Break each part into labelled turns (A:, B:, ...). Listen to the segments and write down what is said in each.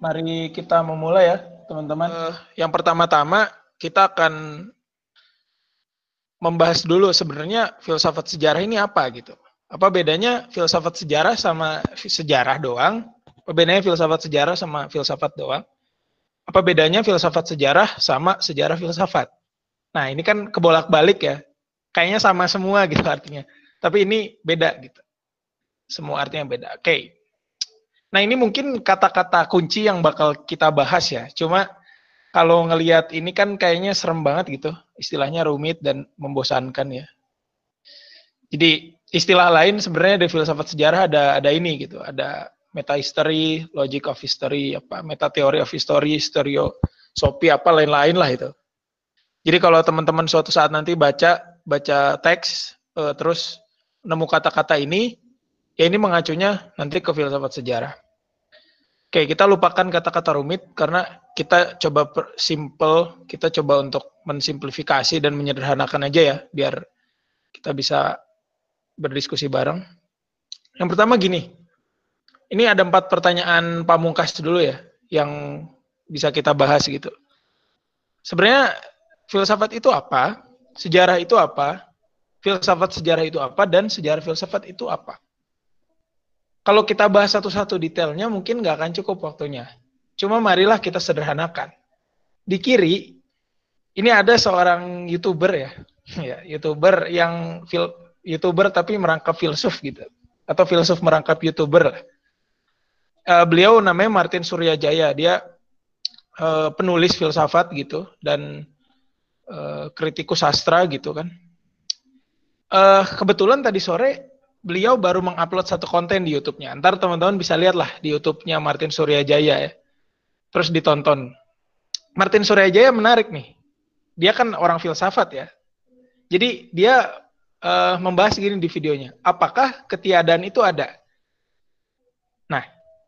A: mari kita memulai ya, teman-teman. Uh, yang pertama-tama kita akan membahas dulu sebenarnya filsafat sejarah ini apa gitu. Apa bedanya filsafat sejarah sama sejarah doang? Apa bedanya filsafat sejarah sama filsafat doang? Apa bedanya filsafat sejarah sama sejarah filsafat? Nah, ini kan kebolak-balik ya. Kayaknya sama semua gitu artinya. Tapi ini beda gitu. Semua artinya beda. Oke. Okay. Nah ini mungkin kata-kata kunci yang bakal kita bahas ya. Cuma kalau ngelihat ini kan kayaknya serem banget gitu. Istilahnya rumit dan membosankan ya. Jadi istilah lain sebenarnya di filsafat sejarah ada ada ini gitu. Ada meta history, logic of history, apa meta theory of history, stereosopi apa lain-lain lah itu. Jadi kalau teman-teman suatu saat nanti baca baca teks uh, terus nemu kata-kata ini, Ya ini mengacunya nanti ke filsafat sejarah. Oke, kita lupakan kata-kata rumit karena kita coba simple, kita coba untuk mensimplifikasi dan menyederhanakan aja ya, biar kita bisa berdiskusi bareng. Yang pertama gini, ini ada empat pertanyaan pamungkas dulu ya, yang bisa kita bahas gitu. Sebenarnya filsafat itu apa? Sejarah itu apa? Filsafat sejarah itu apa? Dan sejarah filsafat itu apa? Kalau kita bahas satu-satu detailnya mungkin nggak akan cukup waktunya. Cuma marilah kita sederhanakan. Di kiri ini ada seorang youtuber ya, ya youtuber yang fil, youtuber tapi merangkap filsuf gitu, atau filsuf merangkap youtuber. Uh, beliau namanya Martin Suryajaya. Dia uh, penulis filsafat gitu dan uh, kritikus sastra gitu kan. Uh, kebetulan tadi sore beliau baru mengupload satu konten di YouTube-nya. Ntar teman-teman bisa lihat lah di YouTube-nya Martin Suryajaya ya. Terus ditonton. Martin Suryajaya menarik nih. Dia kan orang filsafat ya. Jadi dia uh, membahas gini di videonya. Apakah ketiadaan itu ada? Nah,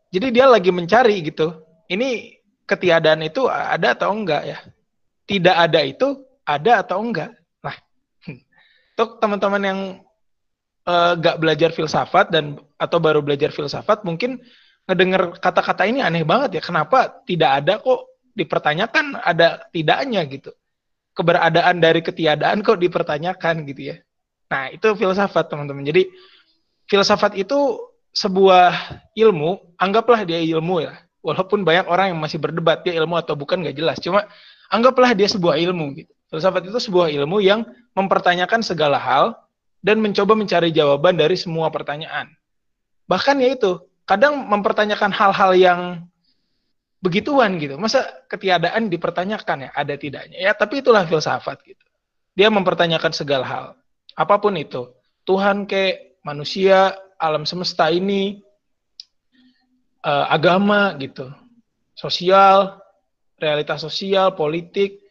A: jadi dia lagi mencari gitu. Ini ketiadaan itu ada atau enggak ya? Tidak ada itu ada atau enggak? Nah, untuk teman-teman yang uh, gak belajar filsafat dan atau baru belajar filsafat mungkin ngedenger kata-kata ini aneh banget ya. Kenapa tidak ada kok dipertanyakan ada tidaknya gitu? Keberadaan dari ketiadaan kok dipertanyakan gitu ya? Nah itu filsafat teman-teman. Jadi filsafat itu sebuah ilmu anggaplah dia ilmu ya. Walaupun banyak orang yang masih berdebat dia ilmu atau bukan nggak jelas. Cuma anggaplah dia sebuah ilmu gitu. Filsafat itu sebuah ilmu yang mempertanyakan segala hal dan mencoba mencari jawaban dari semua pertanyaan. Bahkan ya itu, kadang mempertanyakan hal-hal yang begituan gitu. Masa ketiadaan dipertanyakan ya, ada tidaknya. Ya, tapi itulah filsafat gitu. Dia mempertanyakan segala hal. Apa pun itu. Tuhan ke manusia, alam semesta ini, uh, agama gitu. Sosial, realitas sosial, politik,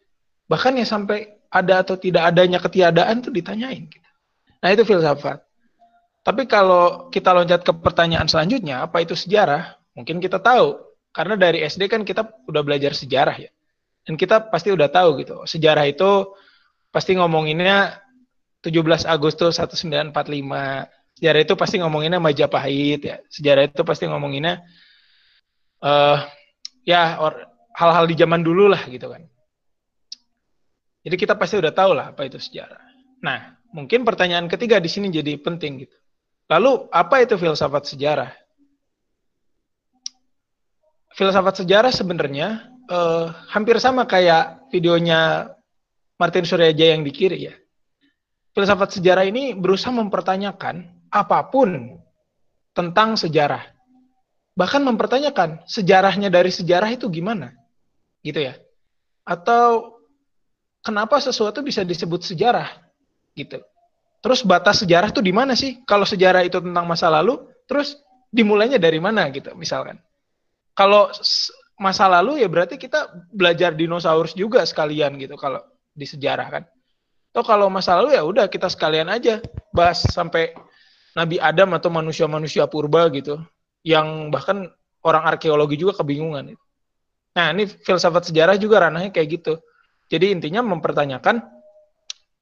A: bahkan ya sampai ada atau tidak adanya ketiadaan tuh ditanyain gitu. Nah, itu filsafat. Tapi kalau kita loncat ke pertanyaan selanjutnya, apa itu sejarah? Mungkin kita tahu. Karena dari SD kan kita udah belajar sejarah ya. Dan kita pasti udah tahu gitu. Sejarah itu pasti ngomonginnya 17 Agustus 1945. Sejarah itu pasti ngomonginnya Majapahit ya. Sejarah itu pasti ngomonginnya uh, ya hal-hal di zaman dulu lah gitu kan. Jadi kita pasti udah tahu lah apa itu sejarah. Nah, mungkin pertanyaan ketiga di sini jadi penting gitu. Lalu apa itu filsafat sejarah? Filsafat sejarah sebenarnya eh, hampir sama kayak videonya Martin Suryajaya yang di kiri ya. Filsafat sejarah ini berusaha mempertanyakan apa pun tentang sejarah. Bahkan mempertanyakan sejarahnya dari sejarah itu gimana? Gitu ya. Atau kenapa sesuatu bisa disebut sejarah? Gitu. Terus batas sejarah tuh di mana sih? Kalau sejarah itu tentang masa lalu, terus dimulainya dari mana gitu misalkan. Kalau masa lalu ya berarti kita belajar dinosaurus juga sekalian gitu kalau di sejarah kan. Atau kalau masa lalu ya udah kita sekalian aja bahas sampai Nabi Adam atau manusia-manusia purba gitu. Yang bahkan orang arkeologi juga kebingungan. Nah ini filsafat sejarah juga ranahnya kayak gitu. Jadi intinya mempertanyakan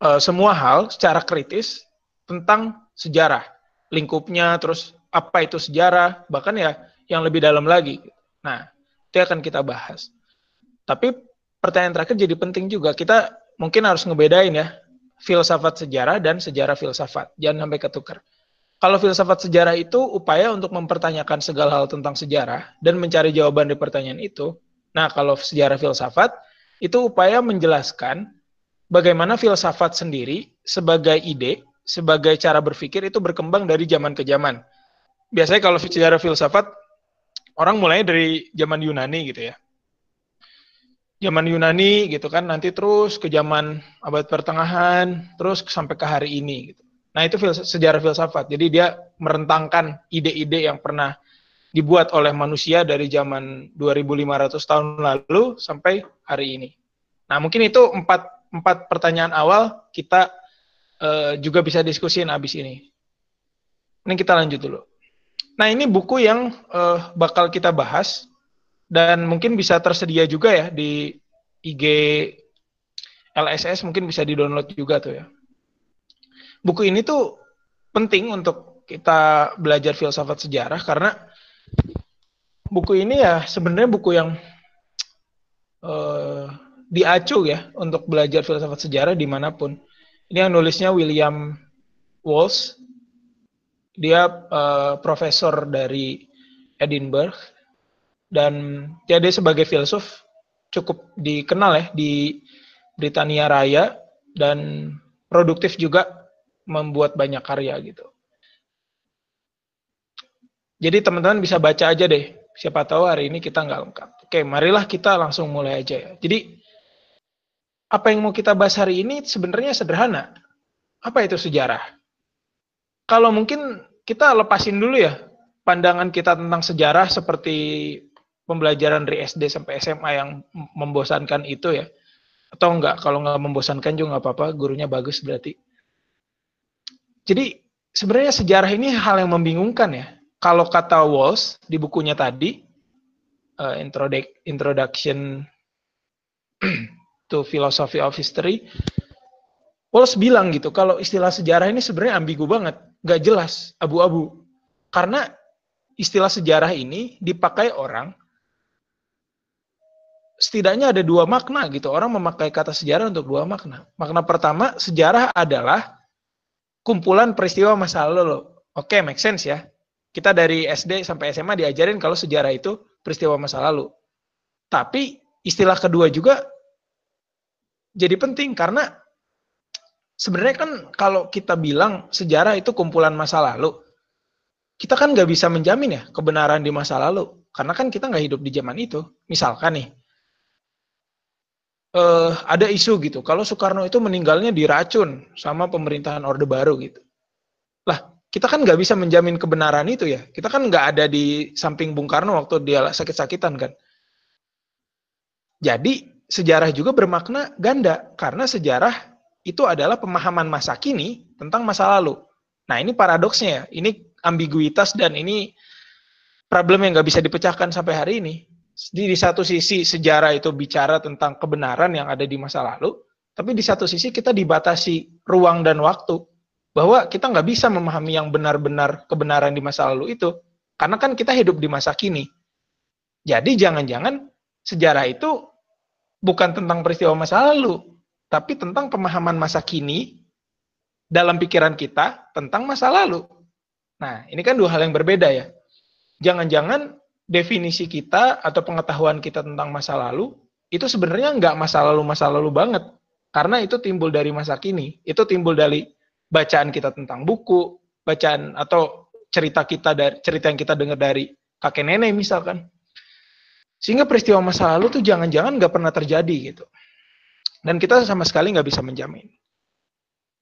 A: uh, semua hal secara kritis tentang sejarah, lingkupnya, terus apa itu sejarah, bahkan ya yang lebih dalam lagi. Nah, Itu akan kita bahas. Tapi pertanyaan terakhir jadi penting juga. Kita mungkin harus ngebedain ya filsafat sejarah dan sejarah filsafat. Jangan sampai ketukar. Kalau filsafat sejarah itu upaya untuk mempertanyakan segala hal tentang sejarah dan mencari jawaban di pertanyaan itu. Nah, kalau sejarah filsafat itu upaya menjelaskan bagaimana filsafat sendiri sebagai ide, sebagai cara berpikir itu berkembang dari zaman ke zaman. Biasanya kalau sejarah filsafat orang mulai dari zaman Yunani gitu ya. Zaman Yunani gitu kan, nanti terus ke zaman abad pertengahan, terus sampai ke hari ini gitu. Nah, itu sejarah filsafat. Jadi dia merentangkan ide-ide yang pernah dibuat oleh manusia dari zaman 2500 tahun lalu sampai hari ini. Nah, mungkin itu empat empat pertanyaan awal kita uh, juga bisa diskusin abis ini. Ini kita lanjut dulu. Nah ini buku yang uh, bakal kita bahas dan mungkin bisa tersedia juga ya di IG LSS mungkin bisa di download juga tuh ya. Buku ini tuh penting untuk kita belajar filsafat sejarah karena buku ini ya sebenarnya buku yang uh, diacu ya untuk belajar filsafat sejarah di mana pun. Ini yang nulisnya William Walsh. Dia uh, profesor dari Edinburgh dan dia, dia sebagai filsuf cukup dikenal ya di Britania Raya dan produktif juga membuat banyak karya gitu. Jadi teman-teman bisa baca aja deh. Siapa tahu hari ini kita nggak lengkap. Oke, marilah kita langsung mulai aja ya. Jadi apa yang mau kita bahas hari ini sebenarnya sederhana. Apa itu sejarah? Kalau mungkin kita lepasin dulu ya pandangan kita tentang sejarah seperti pembelajaran dari SD sampai SMA yang membosankan itu ya. Atau enggak, kalau nggak membosankan juga nggak apa-apa, gurunya bagus berarti. Jadi sebenarnya sejarah ini hal yang membingungkan ya. Kalau kata Walsh di bukunya tadi, uh, Introduction to Philosophy of History, Walsh bilang gitu, kalau istilah sejarah ini sebenarnya ambigu banget, nggak jelas, abu-abu. Karena istilah sejarah ini dipakai orang, setidaknya ada dua makna gitu. Orang memakai kata sejarah untuk dua makna. Makna pertama, sejarah adalah kumpulan peristiwa masa lalu. Oke, okay, make sense ya. Kita dari SD sampai SMA diajarin kalau sejarah itu peristiwa masa lalu. Tapi istilah kedua juga jadi penting karena sebenarnya kan kalau kita bilang sejarah itu kumpulan masa lalu, kita kan nggak bisa menjamin ya kebenaran di masa lalu karena kan kita nggak hidup di zaman itu. Misalkan nih, uh, ada isu gitu, kalau Soekarno itu meninggalnya diracun sama pemerintahan Orde Baru gitu. Lah, kita kan nggak bisa menjamin kebenaran itu ya. Kita kan nggak ada di samping Bung Karno waktu dia sakit-sakitan kan. Jadi sejarah juga bermakna ganda karena sejarah itu adalah pemahaman masa kini tentang masa lalu. Nah ini paradoksnya ya, ini ambiguitas dan ini problem yang nggak bisa dipecahkan sampai hari ini. Di, di satu sisi sejarah itu bicara tentang kebenaran yang ada di masa lalu, tapi di satu sisi kita dibatasi ruang dan waktu bahwa kita nggak bisa memahami yang benar-benar kebenaran di masa lalu itu karena kan kita hidup di masa kini. Jadi jangan-jangan sejarah itu bukan tentang peristiwa masa lalu, tapi tentang pemahaman masa kini dalam pikiran kita tentang masa lalu. Nah, ini kan dua hal yang berbeda ya. Jangan-jangan definisi kita atau pengetahuan kita tentang masa lalu itu sebenarnya nggak masa lalu masa lalu banget karena itu timbul dari masa kini itu timbul dari bacaan kita tentang buku bacaan atau cerita kita dari cerita yang kita dengar dari kakek nenek misalkan sehingga peristiwa masa lalu tuh jangan-jangan nggak pernah terjadi gitu. Dan kita sama sekali nggak bisa menjamin.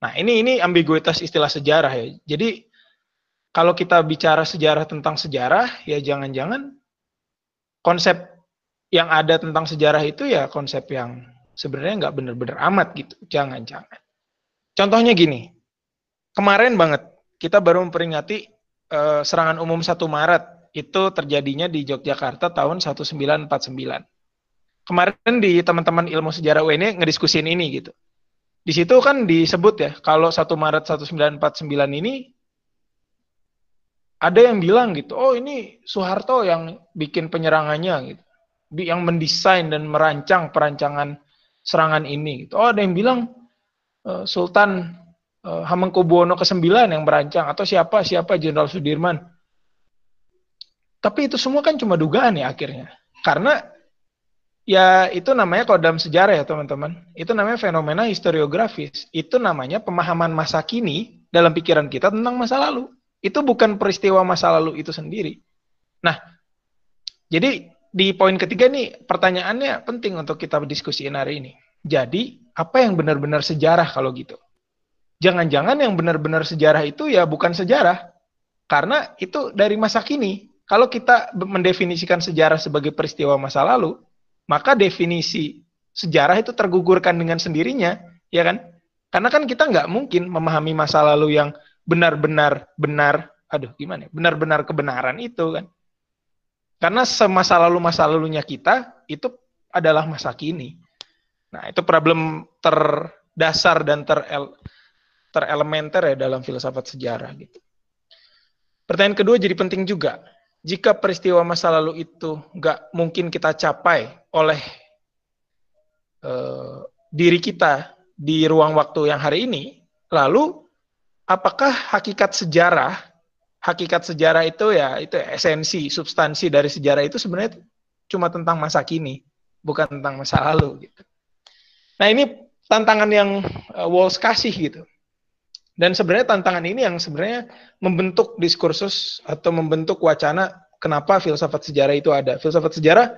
A: Nah ini ini ambiguitas istilah sejarah ya. Jadi kalau kita bicara sejarah tentang sejarah ya jangan-jangan konsep yang ada tentang sejarah itu ya konsep yang sebenarnya nggak benar-benar amat gitu. Jangan-jangan. Contohnya gini, kemarin banget kita baru memperingati uh, serangan umum 1 Maret itu terjadinya di Yogyakarta tahun 1949. Kemarin di teman-teman ilmu sejarah UN ngediskusin ini gitu. Di situ kan disebut ya, kalau 1 Maret 1949 ini ada yang bilang gitu, oh ini Soeharto yang bikin penyerangannya gitu. yang mendesain dan merancang perancangan serangan ini. Gitu. Oh, ada yang bilang uh, Sultan uh, Hamengkubuwono ke-9 yang merancang atau siapa siapa Jenderal Sudirman. Tapi itu semua kan cuma dugaan ya akhirnya. Karena ya itu namanya kalau dalam sejarah ya teman-teman, itu namanya fenomena historiografis. Itu namanya pemahaman masa kini dalam pikiran kita tentang masa lalu. Itu bukan peristiwa masa lalu itu sendiri. Nah, jadi di poin ketiga nih pertanyaannya penting untuk kita diskusiin hari ini. Jadi, apa yang benar-benar sejarah kalau gitu? Jangan-jangan yang benar-benar sejarah itu ya bukan sejarah. Karena itu dari masa kini. Kalau kita mendefinisikan sejarah sebagai peristiwa masa lalu, maka definisi sejarah itu tergugurkan dengan sendirinya, ya kan? Karena kan kita nggak mungkin memahami masa lalu yang benar-benar benar, aduh gimana? Ya? Benar-benar kebenaran itu kan? Karena semasa lalu masa lalunya kita itu adalah masa kini. Nah itu problem terdasar dan terel, terelementer ya dalam filsafat sejarah gitu. Pertanyaan kedua jadi penting juga jika peristiwa masa lalu itu nggak mungkin kita capai oleh uh, diri kita di ruang waktu yang hari ini, lalu apakah hakikat sejarah, hakikat sejarah itu ya itu esensi, substansi dari sejarah itu sebenarnya cuma tentang masa kini, bukan tentang masa lalu gitu. Nah ini tantangan yang uh, Walls kasih gitu. Dan sebenarnya tantangan ini yang sebenarnya membentuk diskursus atau membentuk wacana kenapa filsafat sejarah itu ada. Filsafat sejarah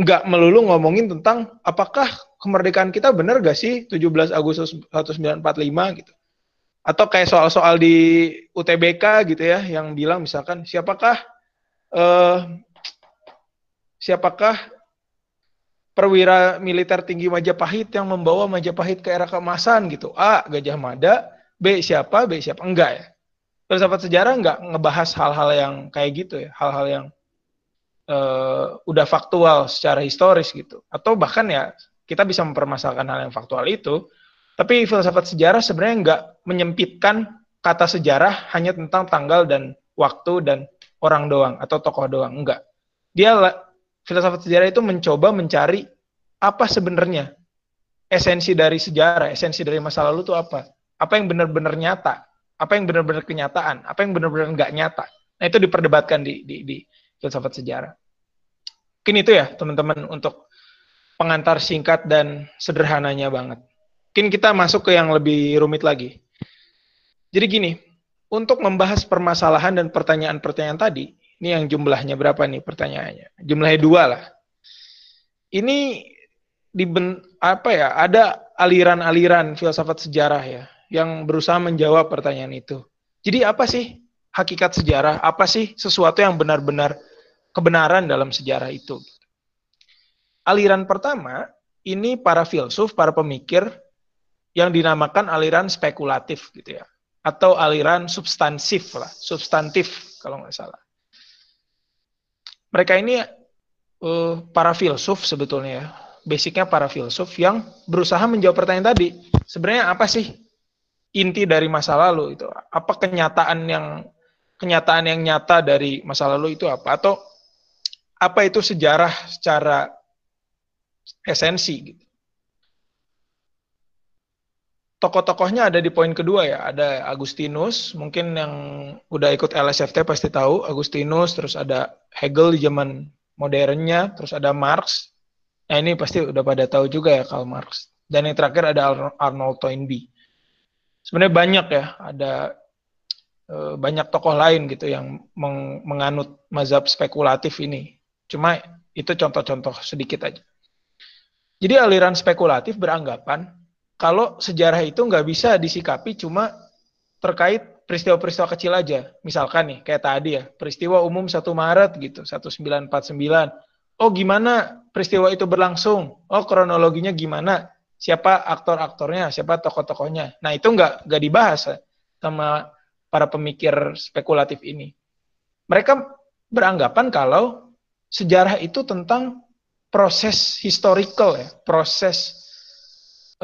A: nggak melulu ngomongin tentang apakah kemerdekaan kita benar gak sih 17 Agustus 1945 gitu. Atau kayak soal-soal di UTBK gitu ya yang bilang misalkan siapakah uh, siapakah perwira militer tinggi Majapahit yang membawa Majapahit ke era keemasan gitu. A. Gajah Mada, B siapa, B siapa. Enggak ya. Filsafat sejarah enggak ngebahas hal-hal yang kayak gitu ya, hal-hal yang uh, udah faktual secara historis gitu. Atau bahkan ya kita bisa mempermasalahkan hal yang faktual itu, tapi filsafat sejarah sebenarnya enggak menyempitkan kata sejarah hanya tentang tanggal dan waktu dan orang doang atau tokoh doang, enggak. Dia filsafat sejarah itu mencoba mencari apa sebenarnya esensi dari sejarah, esensi dari masa lalu itu apa? Apa yang benar-benar nyata, apa yang benar-benar kenyataan, apa yang benar-benar nggak nyata. Nah itu diperdebatkan di, di, di filsafat sejarah. Mungkin itu ya teman-teman untuk pengantar singkat dan sederhananya banget. Mungkin kita masuk ke yang lebih rumit lagi. Jadi gini, untuk membahas permasalahan dan pertanyaan-pertanyaan tadi, ini yang jumlahnya berapa nih pertanyaannya? Jumlahnya dua lah. Ini di apa ya? Ada aliran-aliran filsafat sejarah ya yang berusaha menjawab pertanyaan itu. Jadi apa sih hakikat sejarah? Apa sih sesuatu yang benar-benar kebenaran dalam sejarah itu? Aliran pertama ini para filsuf, para pemikir yang dinamakan aliran spekulatif gitu ya, atau aliran substansif lah, substantif kalau nggak salah. Mereka ini uh, para filsuf sebetulnya ya, basicnya para filsuf yang berusaha menjawab pertanyaan tadi. Sebenarnya apa sih inti dari masa lalu itu apa kenyataan yang kenyataan yang nyata dari masa lalu itu apa atau apa itu sejarah secara esensi gitu. Tokoh-tokohnya ada di poin kedua ya, ada Agustinus, mungkin yang udah ikut LSFT pasti tahu Agustinus, terus ada Hegel di zaman modernnya, terus ada Marx. Nah ini pasti udah pada tahu juga ya Karl Marx. Dan yang terakhir ada Arnold Toynbee sebenarnya banyak ya ada e, banyak tokoh lain gitu yang meng, menganut mazhab spekulatif ini. Cuma itu contoh-contoh sedikit aja. Jadi aliran spekulatif beranggapan kalau sejarah itu nggak bisa disikapi cuma terkait peristiwa-peristiwa kecil aja. Misalkan nih, kayak tadi ya, peristiwa umum 1 Maret gitu, 1949. Oh gimana peristiwa itu berlangsung? Oh kronologinya gimana? Siapa aktor-aktornya, siapa tokoh-tokohnya. Nah, itu nggak nggak dibahas sama para pemikir spekulatif ini. Mereka beranggapan kalau sejarah itu tentang proses historical ya, proses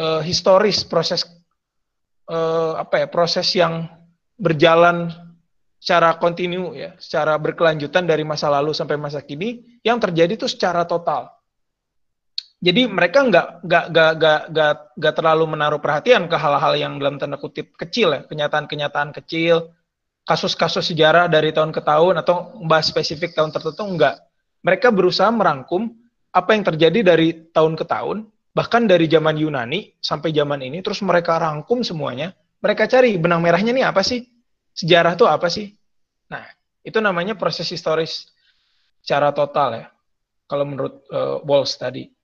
A: uh, historis, proses uh, apa ya, proses yang berjalan secara kontinu ya, secara berkelanjutan dari masa lalu sampai masa kini yang terjadi itu secara total Jadi mereka nggak nggak nggak nggak nggak nggak terlalu menaruh perhatian ke hal-hal yang dalam tanda kutip kecil ya, kenyataan-kenyataan kecil, kasus-kasus sejarah dari tahun ke tahun atau membahas spesifik tahun tertentu enggak. Mereka berusaha merangkum apa yang terjadi dari tahun ke tahun, bahkan dari zaman Yunani sampai zaman ini, terus mereka rangkum semuanya. Mereka cari benang merahnya nih apa sih? Sejarah tuh apa sih? Nah, itu namanya proses historis secara total ya. Kalau menurut uh, Walls tadi.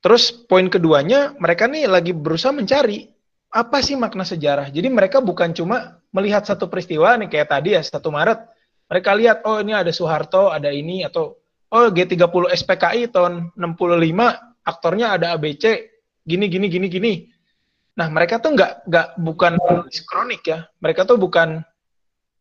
A: Terus poin keduanya, mereka nih lagi berusaha mencari apa sih makna sejarah. Jadi mereka bukan cuma melihat satu peristiwa nih kayak tadi ya, satu Maret. Mereka lihat, oh ini ada Soeharto, ada ini, atau oh G30 SPKI tahun 65, aktornya ada ABC, gini, gini, gini, gini. Nah mereka tuh nggak nggak bukan kronik ya, mereka tuh bukan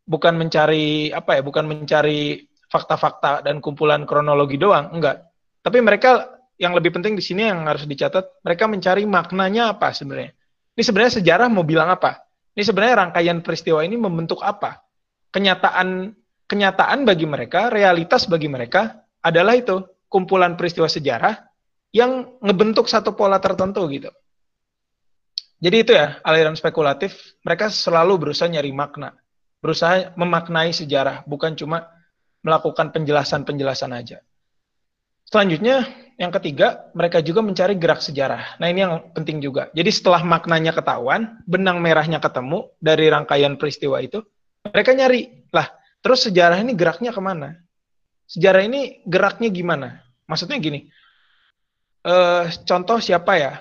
A: bukan mencari apa ya, bukan mencari fakta-fakta dan kumpulan kronologi doang, enggak. Tapi mereka yang lebih penting di sini yang harus dicatat, mereka mencari maknanya apa sebenarnya. Ini sebenarnya sejarah mau bilang apa? Ini sebenarnya rangkaian peristiwa ini membentuk apa? Kenyataan kenyataan bagi mereka, realitas bagi mereka adalah itu kumpulan peristiwa sejarah yang ngebentuk satu pola tertentu gitu. Jadi itu ya aliran spekulatif. Mereka selalu berusaha nyari makna, berusaha memaknai sejarah, bukan cuma melakukan penjelasan-penjelasan aja. Selanjutnya, yang ketiga, mereka juga mencari gerak sejarah. Nah, ini yang penting juga. Jadi setelah maknanya ketahuan, benang merahnya ketemu dari rangkaian peristiwa itu, mereka nyari, lah, terus sejarah ini geraknya ke mana? Sejarah ini geraknya gimana? Maksudnya gini, uh, contoh siapa ya?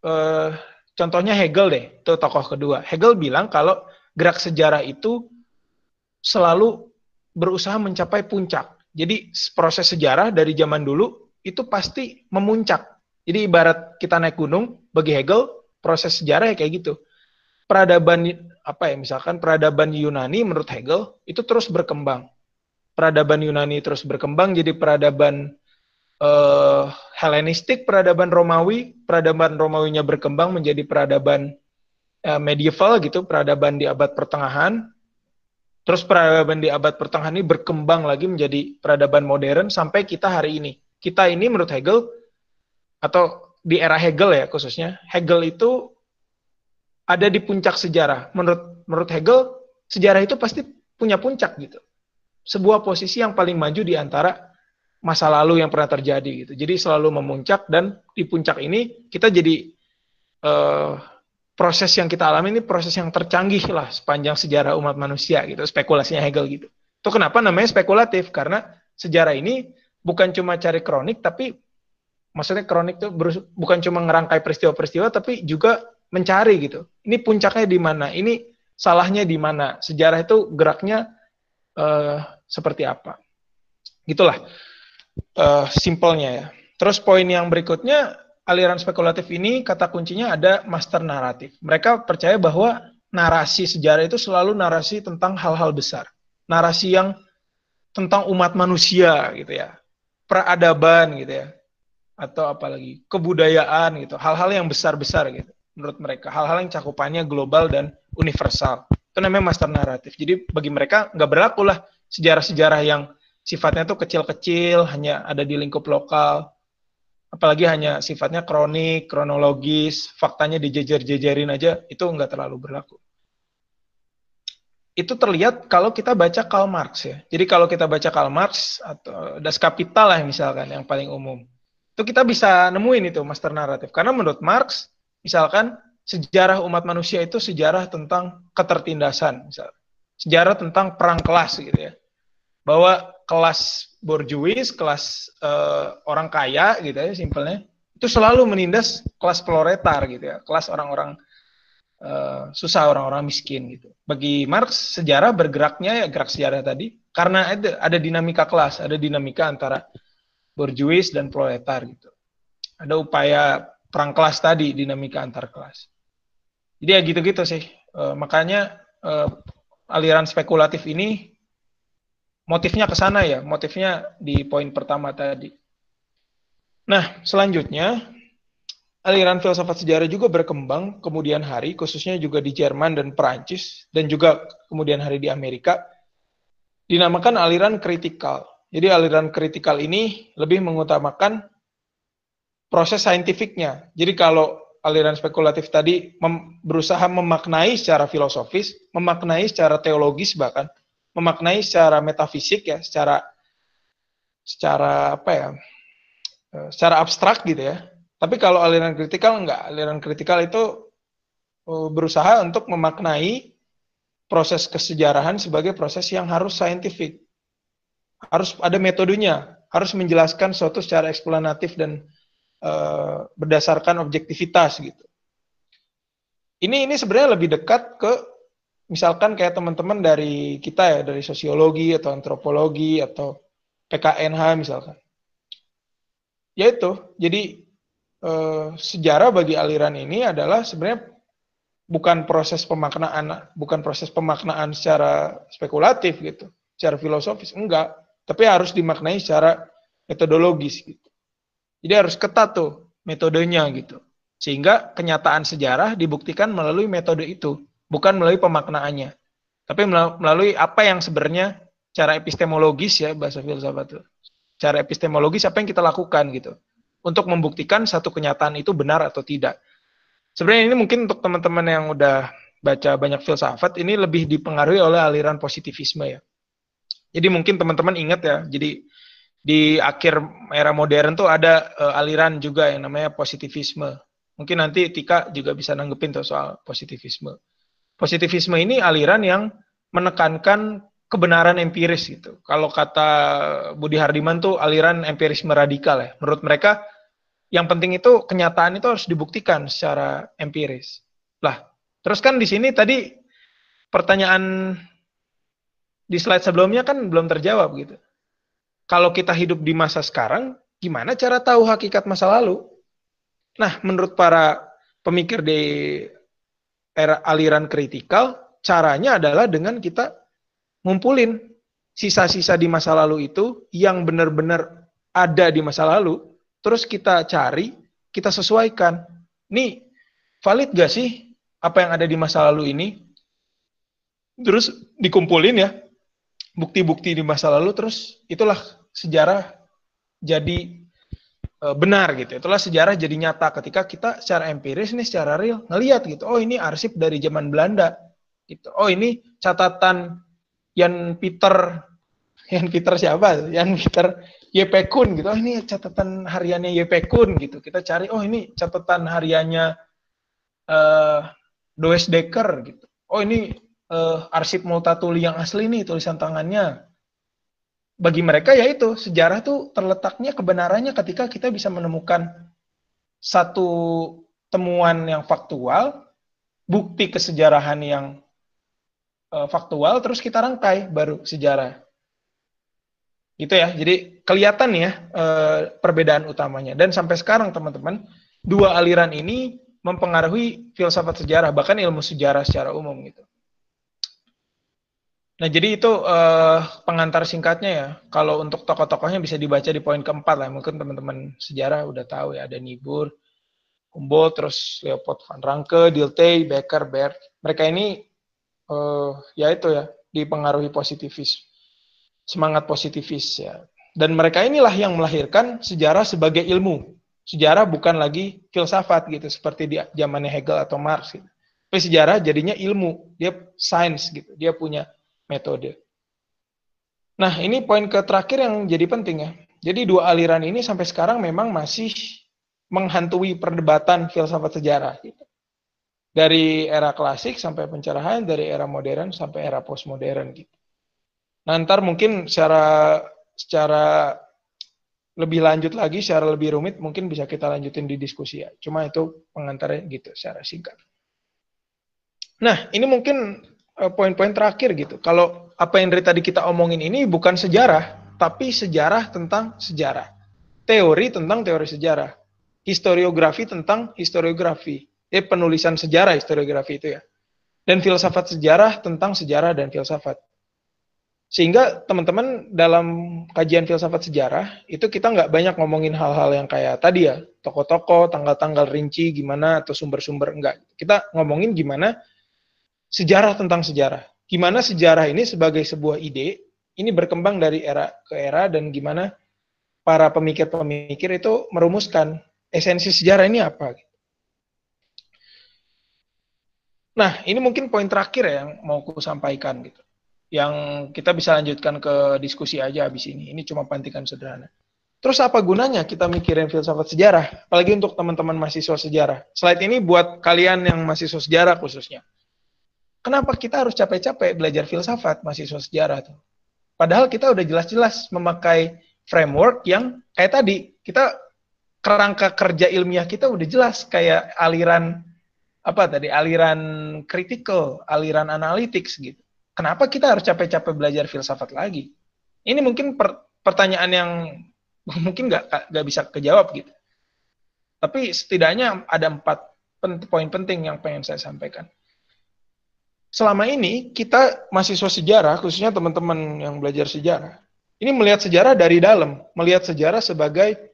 A: Uh, contohnya Hegel deh, itu tokoh kedua. Hegel bilang kalau gerak sejarah itu selalu berusaha mencapai puncak. Jadi proses sejarah dari zaman dulu itu pasti memuncak. Jadi ibarat kita naik gunung, bagi Hegel proses sejarah ya kayak gitu. Peradaban apa ya misalkan peradaban Yunani menurut Hegel itu terus berkembang. Peradaban Yunani terus berkembang jadi peradaban uh, Helenistik, peradaban Romawi, peradaban Romawinya berkembang menjadi peradaban uh, medieval gitu, peradaban di abad pertengahan, Terus peradaban di abad pertengahan ini berkembang lagi menjadi peradaban modern sampai kita hari ini. Kita ini menurut Hegel atau di era Hegel ya khususnya, Hegel itu ada di puncak sejarah. Menurut menurut Hegel, sejarah itu pasti punya puncak gitu. Sebuah posisi yang paling maju di antara masa lalu yang pernah terjadi gitu. Jadi selalu memuncak dan di puncak ini kita jadi uh, proses yang kita alami ini proses yang tercanggih lah sepanjang sejarah umat manusia gitu, spekulasinya Hegel gitu. Itu kenapa namanya spekulatif karena sejarah ini bukan cuma cari kronik tapi maksudnya kronik itu bukan cuma ngerangkai peristiwa-peristiwa tapi juga mencari gitu. Ini puncaknya di mana? Ini salahnya di mana? Sejarah itu geraknya uh, seperti apa? Gitulah uh, simpelnya ya. Terus poin yang berikutnya aliran spekulatif ini kata kuncinya ada master naratif. Mereka percaya bahwa narasi sejarah itu selalu narasi tentang hal-hal besar. Narasi yang tentang umat manusia gitu ya. Peradaban gitu ya. Atau apalagi kebudayaan gitu. Hal-hal yang besar-besar gitu menurut mereka. Hal-hal yang cakupannya global dan universal. Itu namanya master naratif. Jadi bagi mereka nggak berlaku lah sejarah-sejarah yang sifatnya tuh kecil-kecil, hanya ada di lingkup lokal apalagi hanya sifatnya kronik, kronologis, faktanya dijejer-jejerin aja, itu nggak terlalu berlaku. Itu terlihat kalau kita baca Karl Marx ya. Jadi kalau kita baca Karl Marx atau Das Kapital lah misalkan yang paling umum, itu kita bisa nemuin itu master naratif. Karena menurut Marx, misalkan sejarah umat manusia itu sejarah tentang ketertindasan, misalkan. sejarah tentang perang kelas gitu ya. Bahwa kelas borjuis, kelas uh, orang kaya gitu ya simpelnya, itu selalu menindas kelas proletar gitu ya, kelas orang-orang uh, susah, orang-orang miskin gitu. Bagi Marx sejarah bergeraknya ya gerak sejarah tadi karena ada ada dinamika kelas, ada dinamika antara borjuis dan proletar gitu. Ada upaya perang kelas tadi, dinamika antar kelas. Jadi ya gitu-gitu sih. Uh, makanya uh, aliran spekulatif ini motifnya ke sana ya, motifnya di poin pertama tadi. Nah, selanjutnya aliran filsafat sejarah juga berkembang kemudian hari, khususnya juga di Jerman dan Perancis, dan juga kemudian hari di Amerika, dinamakan aliran kritikal. Jadi aliran kritikal ini lebih mengutamakan proses saintifiknya. Jadi kalau aliran spekulatif tadi mem berusaha memaknai secara filosofis, memaknai secara teologis bahkan, memaknai secara metafisik ya, secara secara apa ya? Eh, secara abstrak gitu ya. Tapi kalau aliran kritikal enggak, aliran kritikal itu eh, berusaha untuk memaknai proses kesejarahan sebagai proses yang harus saintifik. Harus ada metodenya, harus menjelaskan suatu secara eksplanatif dan uh, berdasarkan objektivitas gitu. Ini ini sebenarnya lebih dekat ke misalkan kayak teman-teman dari kita ya dari sosiologi atau antropologi atau PKNH misalkan. Ya itu, jadi uh, sejarah bagi aliran ini adalah sebenarnya bukan proses pemaknaan bukan proses pemaknaan secara spekulatif gitu, secara filosofis enggak, tapi harus dimaknai secara metodologis gitu. Jadi harus ketat tuh metodenya gitu. Sehingga kenyataan sejarah dibuktikan melalui metode itu, bukan melalui pemaknaannya. Tapi melalui apa yang sebenarnya cara epistemologis ya bahasa filsafat itu. Cara epistemologis apa yang kita lakukan gitu. Untuk membuktikan satu kenyataan itu benar atau tidak. Sebenarnya ini mungkin untuk teman-teman yang udah baca banyak filsafat ini lebih dipengaruhi oleh aliran positivisme ya. Jadi mungkin teman-teman ingat ya, jadi di akhir era modern tuh ada uh, aliran juga yang namanya positivisme. Mungkin nanti Tika juga bisa nanggepin tuh soal positivisme. Positivisme ini aliran yang menekankan kebenaran empiris gitu. Kalau kata Budi Hardiman tuh aliran empirisme radikal ya. Menurut mereka yang penting itu kenyataan itu harus dibuktikan secara empiris. Lah, terus kan di sini tadi pertanyaan di slide sebelumnya kan belum terjawab gitu kalau kita hidup di masa sekarang, gimana cara tahu hakikat masa lalu? Nah, menurut para pemikir di era aliran kritikal, caranya adalah dengan kita ngumpulin sisa-sisa di masa lalu itu yang benar-benar ada di masa lalu, terus kita cari, kita sesuaikan. Nih, valid gak sih apa yang ada di masa lalu ini? Terus dikumpulin ya, bukti-bukti di masa lalu, terus itulah sejarah jadi benar gitu. Itulah sejarah jadi nyata ketika kita secara empiris nih secara real ngelihat gitu. Oh ini arsip dari zaman Belanda gitu. Oh ini catatan Jan Peter Jan Peter siapa? Jan Peter YP Kun gitu. Oh ini catatan hariannya YP Kun gitu. Kita cari oh ini catatan hariannya uh, Does Dekker gitu. Oh ini uh, arsip Multatuli yang asli nih tulisan tangannya bagi mereka ya itu sejarah tuh terletaknya kebenarannya ketika kita bisa menemukan satu temuan yang faktual, bukti kesejarahan yang uh, faktual, terus kita rangkai baru sejarah. Gitu ya. Jadi kelihatan ya uh, perbedaan utamanya. Dan sampai sekarang teman-teman, dua aliran ini mempengaruhi filsafat sejarah, bahkan ilmu sejarah secara umum gitu. Nah, jadi itu uh, pengantar singkatnya ya. Kalau untuk tokoh-tokohnya bisa dibaca di poin keempat lah. Mungkin teman-teman sejarah udah tahu ya. Ada Nibur, Humboldt, terus Leopold van Ranke, Dilthey, Becker, Bert. Mereka ini uh, ya itu ya dipengaruhi positivis, semangat positivis ya. Dan mereka inilah yang melahirkan sejarah sebagai ilmu. Sejarah bukan lagi filsafat gitu seperti di zamannya Hegel atau Marx gitu. Tapi sejarah jadinya ilmu, dia sains gitu. Dia punya metode. Nah, ini poin ke terakhir yang jadi penting ya. Jadi dua aliran ini sampai sekarang memang masih menghantui perdebatan filsafat sejarah. Gitu. Dari era klasik sampai pencerahan, dari era modern sampai era postmodern. Gitu. Nah, ntar mungkin secara secara lebih lanjut lagi, secara lebih rumit, mungkin bisa kita lanjutin di diskusi ya. Cuma itu pengantarnya gitu, secara singkat. Nah, ini mungkin poin-poin terakhir gitu. Kalau apa yang dari tadi kita omongin ini bukan sejarah, tapi sejarah tentang sejarah. Teori tentang teori sejarah. Historiografi tentang historiografi. Eh, penulisan sejarah historiografi itu ya. Dan filsafat sejarah tentang sejarah dan filsafat. Sehingga teman-teman dalam kajian filsafat sejarah, itu kita nggak banyak ngomongin hal-hal yang kayak tadi ya, toko-toko, tanggal-tanggal rinci, gimana, atau sumber-sumber, enggak. Kita ngomongin gimana sejarah tentang sejarah. Gimana sejarah ini sebagai sebuah ide ini berkembang dari era ke era dan gimana para pemikir-pemikir itu merumuskan esensi sejarah ini apa. Nah, ini mungkin poin terakhir ya yang mau aku sampaikan gitu. Yang kita bisa lanjutkan ke diskusi aja habis ini. Ini cuma pantikan sederhana. Terus apa gunanya kita mikirin filsafat sejarah? Apalagi untuk teman-teman mahasiswa sejarah. Slide ini buat kalian yang mahasiswa sejarah khususnya. Kenapa kita harus capek-capek belajar filsafat mahasiswa sejarah tuh? Padahal kita udah jelas-jelas memakai framework yang kayak tadi, kita kerangka kerja ilmiah kita udah jelas kayak aliran apa tadi aliran critical, aliran analytics gitu. Kenapa kita harus capek-capek belajar filsafat lagi? Ini mungkin per, pertanyaan yang mungkin nggak nggak bisa kejawab gitu. Tapi setidaknya ada empat poin penting yang pengen saya sampaikan selama ini kita mahasiswa sejarah, khususnya teman-teman yang belajar sejarah, ini melihat sejarah dari dalam, melihat sejarah sebagai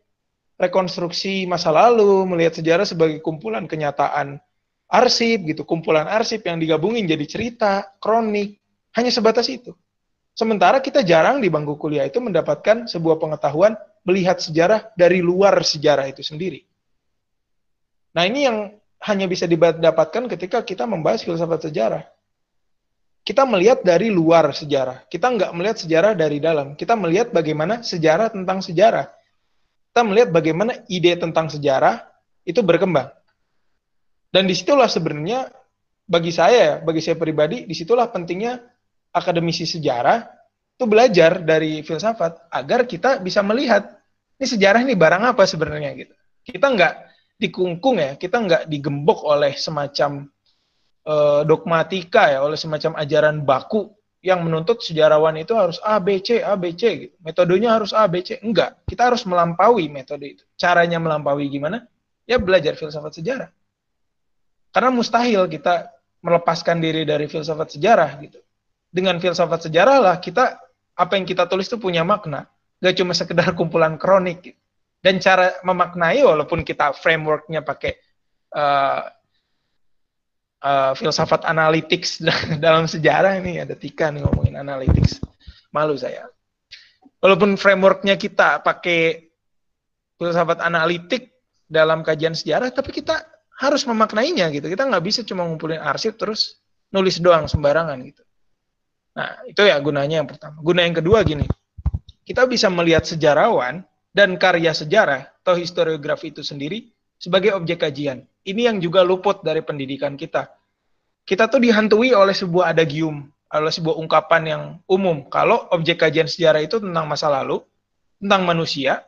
A: rekonstruksi masa lalu, melihat sejarah sebagai kumpulan kenyataan arsip gitu, kumpulan arsip yang digabungin jadi cerita, kronik, hanya sebatas itu. Sementara kita jarang di bangku kuliah itu mendapatkan sebuah pengetahuan melihat sejarah dari luar sejarah itu sendiri. Nah ini yang hanya bisa didapatkan ketika kita membahas filsafat sejarah kita melihat dari luar sejarah. Kita nggak melihat sejarah dari dalam. Kita melihat bagaimana sejarah tentang sejarah. Kita melihat bagaimana ide tentang sejarah itu berkembang. Dan di situlah sebenarnya bagi saya, bagi saya pribadi, di situlah pentingnya akademisi sejarah itu belajar dari filsafat agar kita bisa melihat ini sejarah ini barang apa sebenarnya gitu. Kita nggak dikungkung ya, kita nggak digembok oleh semacam uh, dogmatika ya oleh semacam ajaran baku yang menuntut sejarawan itu harus A B C A B C gitu. Metodenya harus A B C. Enggak, kita harus melampaui metode itu. Caranya melampaui gimana? Ya belajar filsafat sejarah. Karena mustahil kita melepaskan diri dari filsafat sejarah gitu. Dengan filsafat sejarah lah kita apa yang kita tulis itu punya makna. Gak cuma sekedar kumpulan kronik. Gitu. Dan cara memaknai walaupun kita frameworknya pakai uh, uh, filsafat analytics dalam sejarah ini ada Tika nih ngomongin analytics. Malu saya. Walaupun frameworknya kita pakai filsafat analitik dalam kajian sejarah, tapi kita harus memaknainya gitu. Kita nggak bisa cuma ngumpulin arsip terus nulis doang sembarangan gitu. Nah, itu ya gunanya yang pertama. Guna yang kedua gini, kita bisa melihat sejarawan dan karya sejarah atau historiografi itu sendiri sebagai objek kajian. Ini yang juga luput dari pendidikan kita. Kita tuh dihantui oleh sebuah adagium, oleh sebuah ungkapan yang umum. Kalau objek kajian sejarah itu tentang masa lalu, tentang manusia,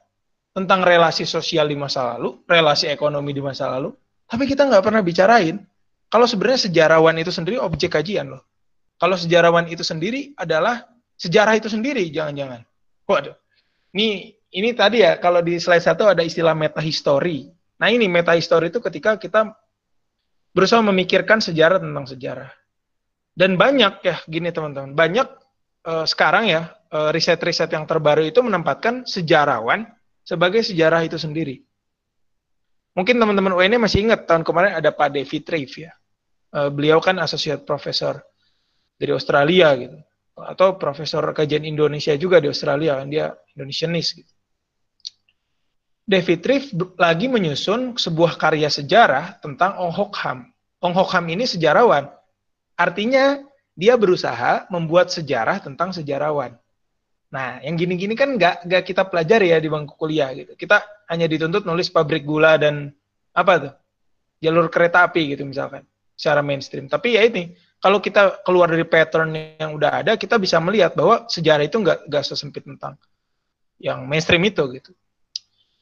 A: tentang relasi sosial di masa lalu, relasi ekonomi di masa lalu, tapi kita nggak pernah bicarain kalau sebenarnya sejarawan itu sendiri objek kajian loh. Kalau sejarawan itu sendiri adalah sejarah itu sendiri, jangan-jangan. Waduh, ini ini tadi ya kalau di slide satu ada istilah meta history. Nah ini meta history itu ketika kita berusaha memikirkan sejarah tentang sejarah. Dan banyak ya gini teman-teman, banyak uh, sekarang ya uh, riset-riset yang terbaru itu menempatkan sejarawan sebagai sejarah itu sendiri. Mungkin teman-teman UN masih ingat tahun kemarin ada Pak David Reeve ya. Uh, beliau kan associate professor dari Australia gitu. Atau profesor kajian Indonesia juga di Australia, kan dia Indonesianis gitu. David Reeve lagi menyusun sebuah karya sejarah tentang Ong Hok Ham. Ong Hok Ham ini sejarawan. Artinya dia berusaha membuat sejarah tentang sejarawan. Nah, yang gini-gini kan nggak nggak kita pelajari ya di bangku kuliah gitu. Kita hanya dituntut nulis pabrik gula dan apa tuh jalur kereta api gitu misalkan secara mainstream. Tapi ya ini kalau kita keluar dari pattern yang udah ada, kita bisa melihat bahwa sejarah itu nggak nggak sesempit tentang yang mainstream itu gitu.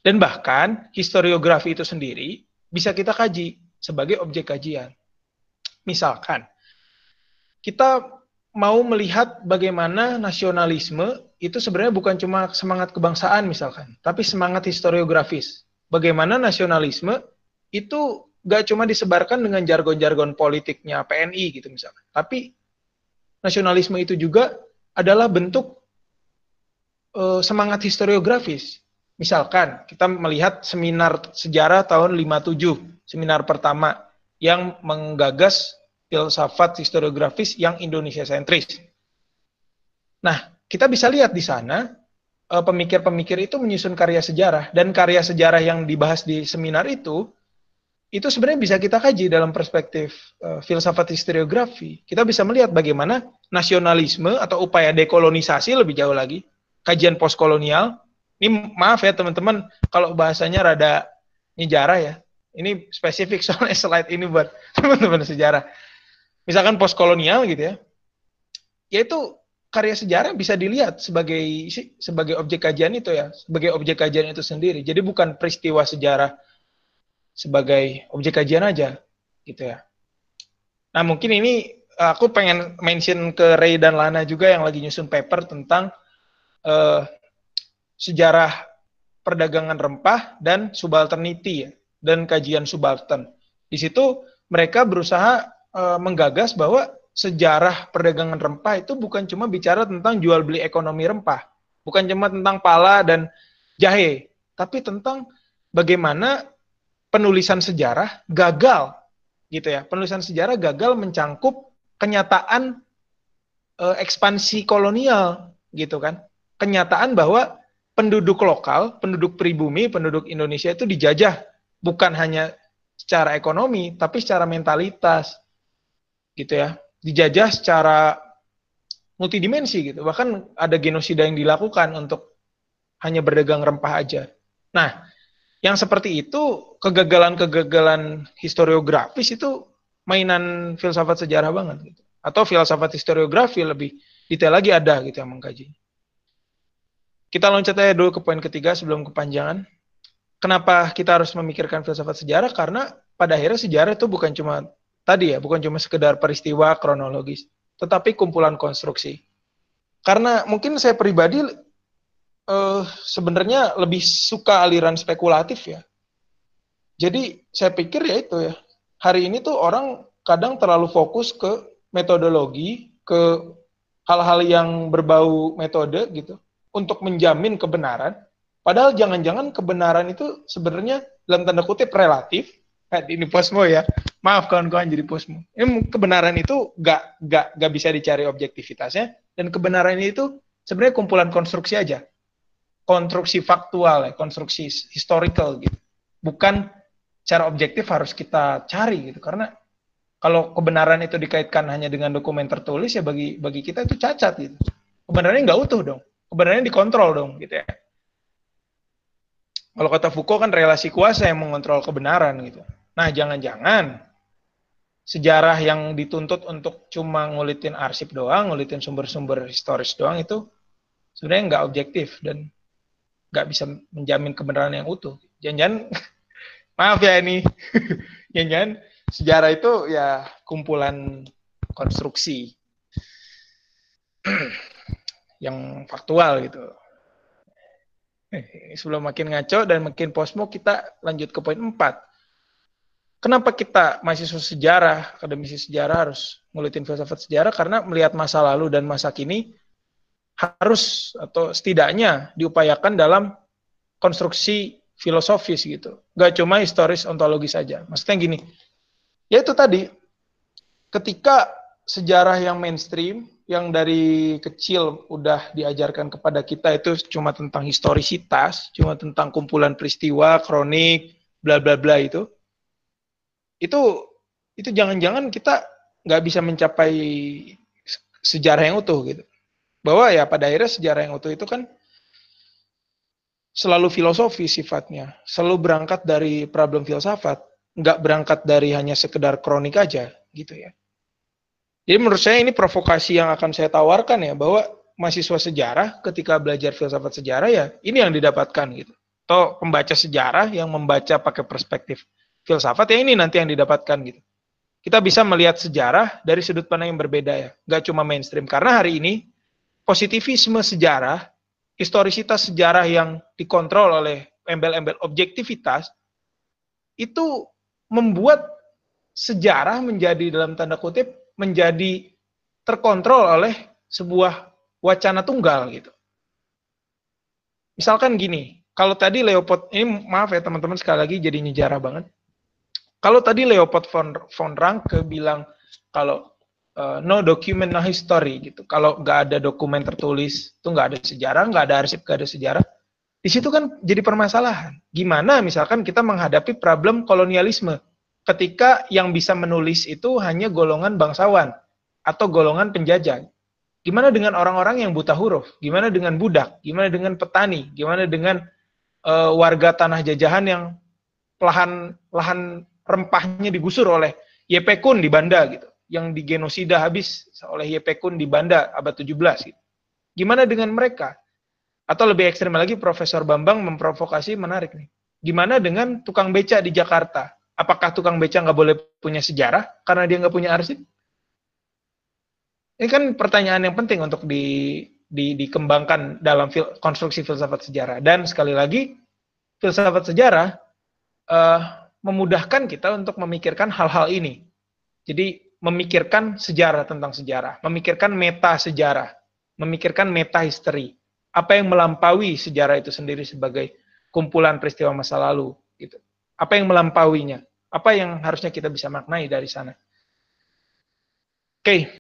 A: Dan bahkan historiografi itu sendiri bisa kita kaji sebagai objek kajian. Misalkan, kita mau melihat bagaimana nasionalisme itu sebenarnya bukan cuma semangat kebangsaan misalkan, tapi semangat historiografis. Bagaimana nasionalisme itu gak cuma disebarkan dengan jargon-jargon politiknya PNI gitu misalkan, tapi nasionalisme itu juga adalah bentuk uh, semangat historiografis Misalkan kita melihat seminar sejarah tahun 57, seminar pertama yang menggagas filsafat historiografis yang Indonesia sentris. Nah, kita bisa lihat di sana eh, pemikir-pemikir itu menyusun karya sejarah dan karya sejarah yang dibahas di seminar itu itu sebenarnya bisa kita kaji dalam perspektif uh, filsafat historiografi. Kita bisa melihat bagaimana nasionalisme atau upaya dekolonisasi lebih jauh lagi, kajian postkolonial. Ini maaf ya teman-teman kalau bahasanya rada nyejarah ya. Ini spesifik soalnya slide ini buat teman-teman sejarah. Misalkan postkolonial gitu ya. Yaitu karya sejarah bisa dilihat sebagai sebagai objek kajian itu ya, sebagai objek kajian itu sendiri. Jadi bukan peristiwa sejarah sebagai objek kajian aja gitu ya. Nah mungkin ini aku pengen mention ke Ray dan Lana juga yang lagi nyusun paper tentang uh, sejarah perdagangan rempah dan subalternity dan kajian subaltern. Di situ mereka berusaha uh, menggagas bahwa sejarah perdagangan rempah itu bukan cuma bicara tentang jual beli ekonomi rempah, bukan cuma tentang pala dan jahe, tapi tentang bagaimana penulisan sejarah gagal gitu ya. Penulisan sejarah gagal mencangkup kenyataan e, ekspansi kolonial gitu kan. Kenyataan bahwa penduduk lokal, penduduk pribumi, penduduk Indonesia itu dijajah bukan hanya secara ekonomi tapi secara mentalitas gitu ya. Dijajah secara multidimensi gitu. Bahkan ada genosida yang dilakukan untuk hanya berdagang rempah aja. Nah, yang seperti itu kegagalan-kegagalan historiografis itu mainan filsafat sejarah banget gitu. Atau filsafat historiografi lebih detail lagi ada gitu yang mengkaji. Kita loncat aja dulu ke poin ketiga sebelum kepanjangan. Kenapa kita harus memikirkan filsafat sejarah? Karena pada akhirnya sejarah itu bukan cuma tadi ya, bukan cuma sekedar peristiwa kronologis, tetapi kumpulan konstruksi. Karena mungkin saya pribadi uh, sebenarnya lebih suka aliran spekulatif ya. Jadi saya pikir ya itu ya. Hari ini tuh orang kadang terlalu fokus ke metodologi, ke hal-hal yang berbau metode gitu untuk menjamin kebenaran. Padahal jangan-jangan kebenaran itu sebenarnya dalam tanda kutip relatif. Eh, ini posmo ya. Maaf kawan-kawan jadi posmo. Ini kebenaran itu gak, gak, gak bisa dicari objektivitasnya dan kebenaran itu sebenarnya kumpulan konstruksi aja konstruksi faktual ya, konstruksi historical gitu. Bukan cara objektif harus kita cari gitu karena kalau kebenaran itu dikaitkan hanya dengan dokumen tertulis ya bagi bagi kita itu cacat gitu. Kebenarannya nggak utuh dong. Kebenarannya dikontrol dong gitu ya. Kalau kata Foucault kan relasi kuasa yang mengontrol kebenaran gitu. Nah, jangan-jangan sejarah yang dituntut untuk cuma ngulitin arsip doang, ngulitin sumber-sumber historis doang itu sebenarnya nggak objektif dan nggak bisa menjamin kebenaran yang utuh. Jangan-jangan, maaf ya ini, jangan-jangan sejarah itu ya kumpulan konstruksi yang faktual gitu. Eh, sebelum makin ngaco dan makin posmo, kita lanjut ke poin 4. Kenapa kita mahasiswa sejarah, akademisi sejarah harus ngulitin filsafat sejarah? Karena melihat masa lalu dan masa kini harus atau setidaknya diupayakan dalam konstruksi filosofis gitu. Gak cuma historis ontologis saja. Maksudnya gini, ya itu tadi, ketika sejarah yang mainstream, yang dari kecil udah diajarkan kepada kita itu cuma tentang historisitas, cuma tentang kumpulan peristiwa, kronik, bla bla bla itu, itu itu jangan-jangan kita nggak bisa mencapai sejarah yang utuh gitu bahwa ya pada akhirnya sejarah yang utuh itu kan selalu filosofi sifatnya, selalu berangkat dari problem filsafat, nggak berangkat dari hanya sekedar kronik aja gitu ya. Jadi menurut saya ini provokasi yang akan saya tawarkan ya bahwa mahasiswa sejarah ketika belajar filsafat sejarah ya ini yang didapatkan gitu. Atau pembaca sejarah yang membaca pakai perspektif filsafat ya ini nanti yang didapatkan gitu. Kita bisa melihat sejarah dari sudut pandang yang berbeda ya, nggak cuma mainstream. Karena hari ini positivisme sejarah, historisitas sejarah yang dikontrol oleh embel-embel objektivitas, itu membuat sejarah menjadi dalam tanda kutip menjadi terkontrol oleh sebuah wacana tunggal gitu. Misalkan gini, kalau tadi Leopold ini maaf ya teman-teman sekali lagi jadi nyejarah banget. Kalau tadi Leopold von, von Ranke bilang kalau uh, no document no history gitu. Kalau nggak ada dokumen tertulis, itu nggak ada sejarah, nggak ada arsip, nggak ada sejarah. Di situ kan jadi permasalahan. Gimana misalkan kita menghadapi problem kolonialisme ketika yang bisa menulis itu hanya golongan bangsawan atau golongan penjajah. Gimana dengan orang-orang yang buta huruf? Gimana dengan budak? Gimana dengan petani? Gimana dengan uh, warga tanah jajahan yang lahan lahan rempahnya digusur oleh YP Kun di Banda gitu, yang digenosida habis oleh YP Kun di Banda abad 17 gitu. Gimana dengan mereka? Atau lebih ekstrim lagi Profesor Bambang memprovokasi menarik nih. Gimana dengan tukang beca di Jakarta? Apakah tukang beca nggak boleh punya sejarah karena dia nggak punya arsip? Ini kan pertanyaan yang penting untuk di, di, dikembangkan dalam fil, konstruksi filsafat sejarah. Dan sekali lagi, filsafat sejarah uh, memudahkan kita untuk memikirkan hal-hal ini. Jadi memikirkan sejarah tentang sejarah, memikirkan meta sejarah, memikirkan meta history apa yang melampaui sejarah itu sendiri sebagai kumpulan peristiwa masa lalu gitu. Apa yang melampauinya? Apa yang harusnya kita bisa maknai dari sana? Oke, okay.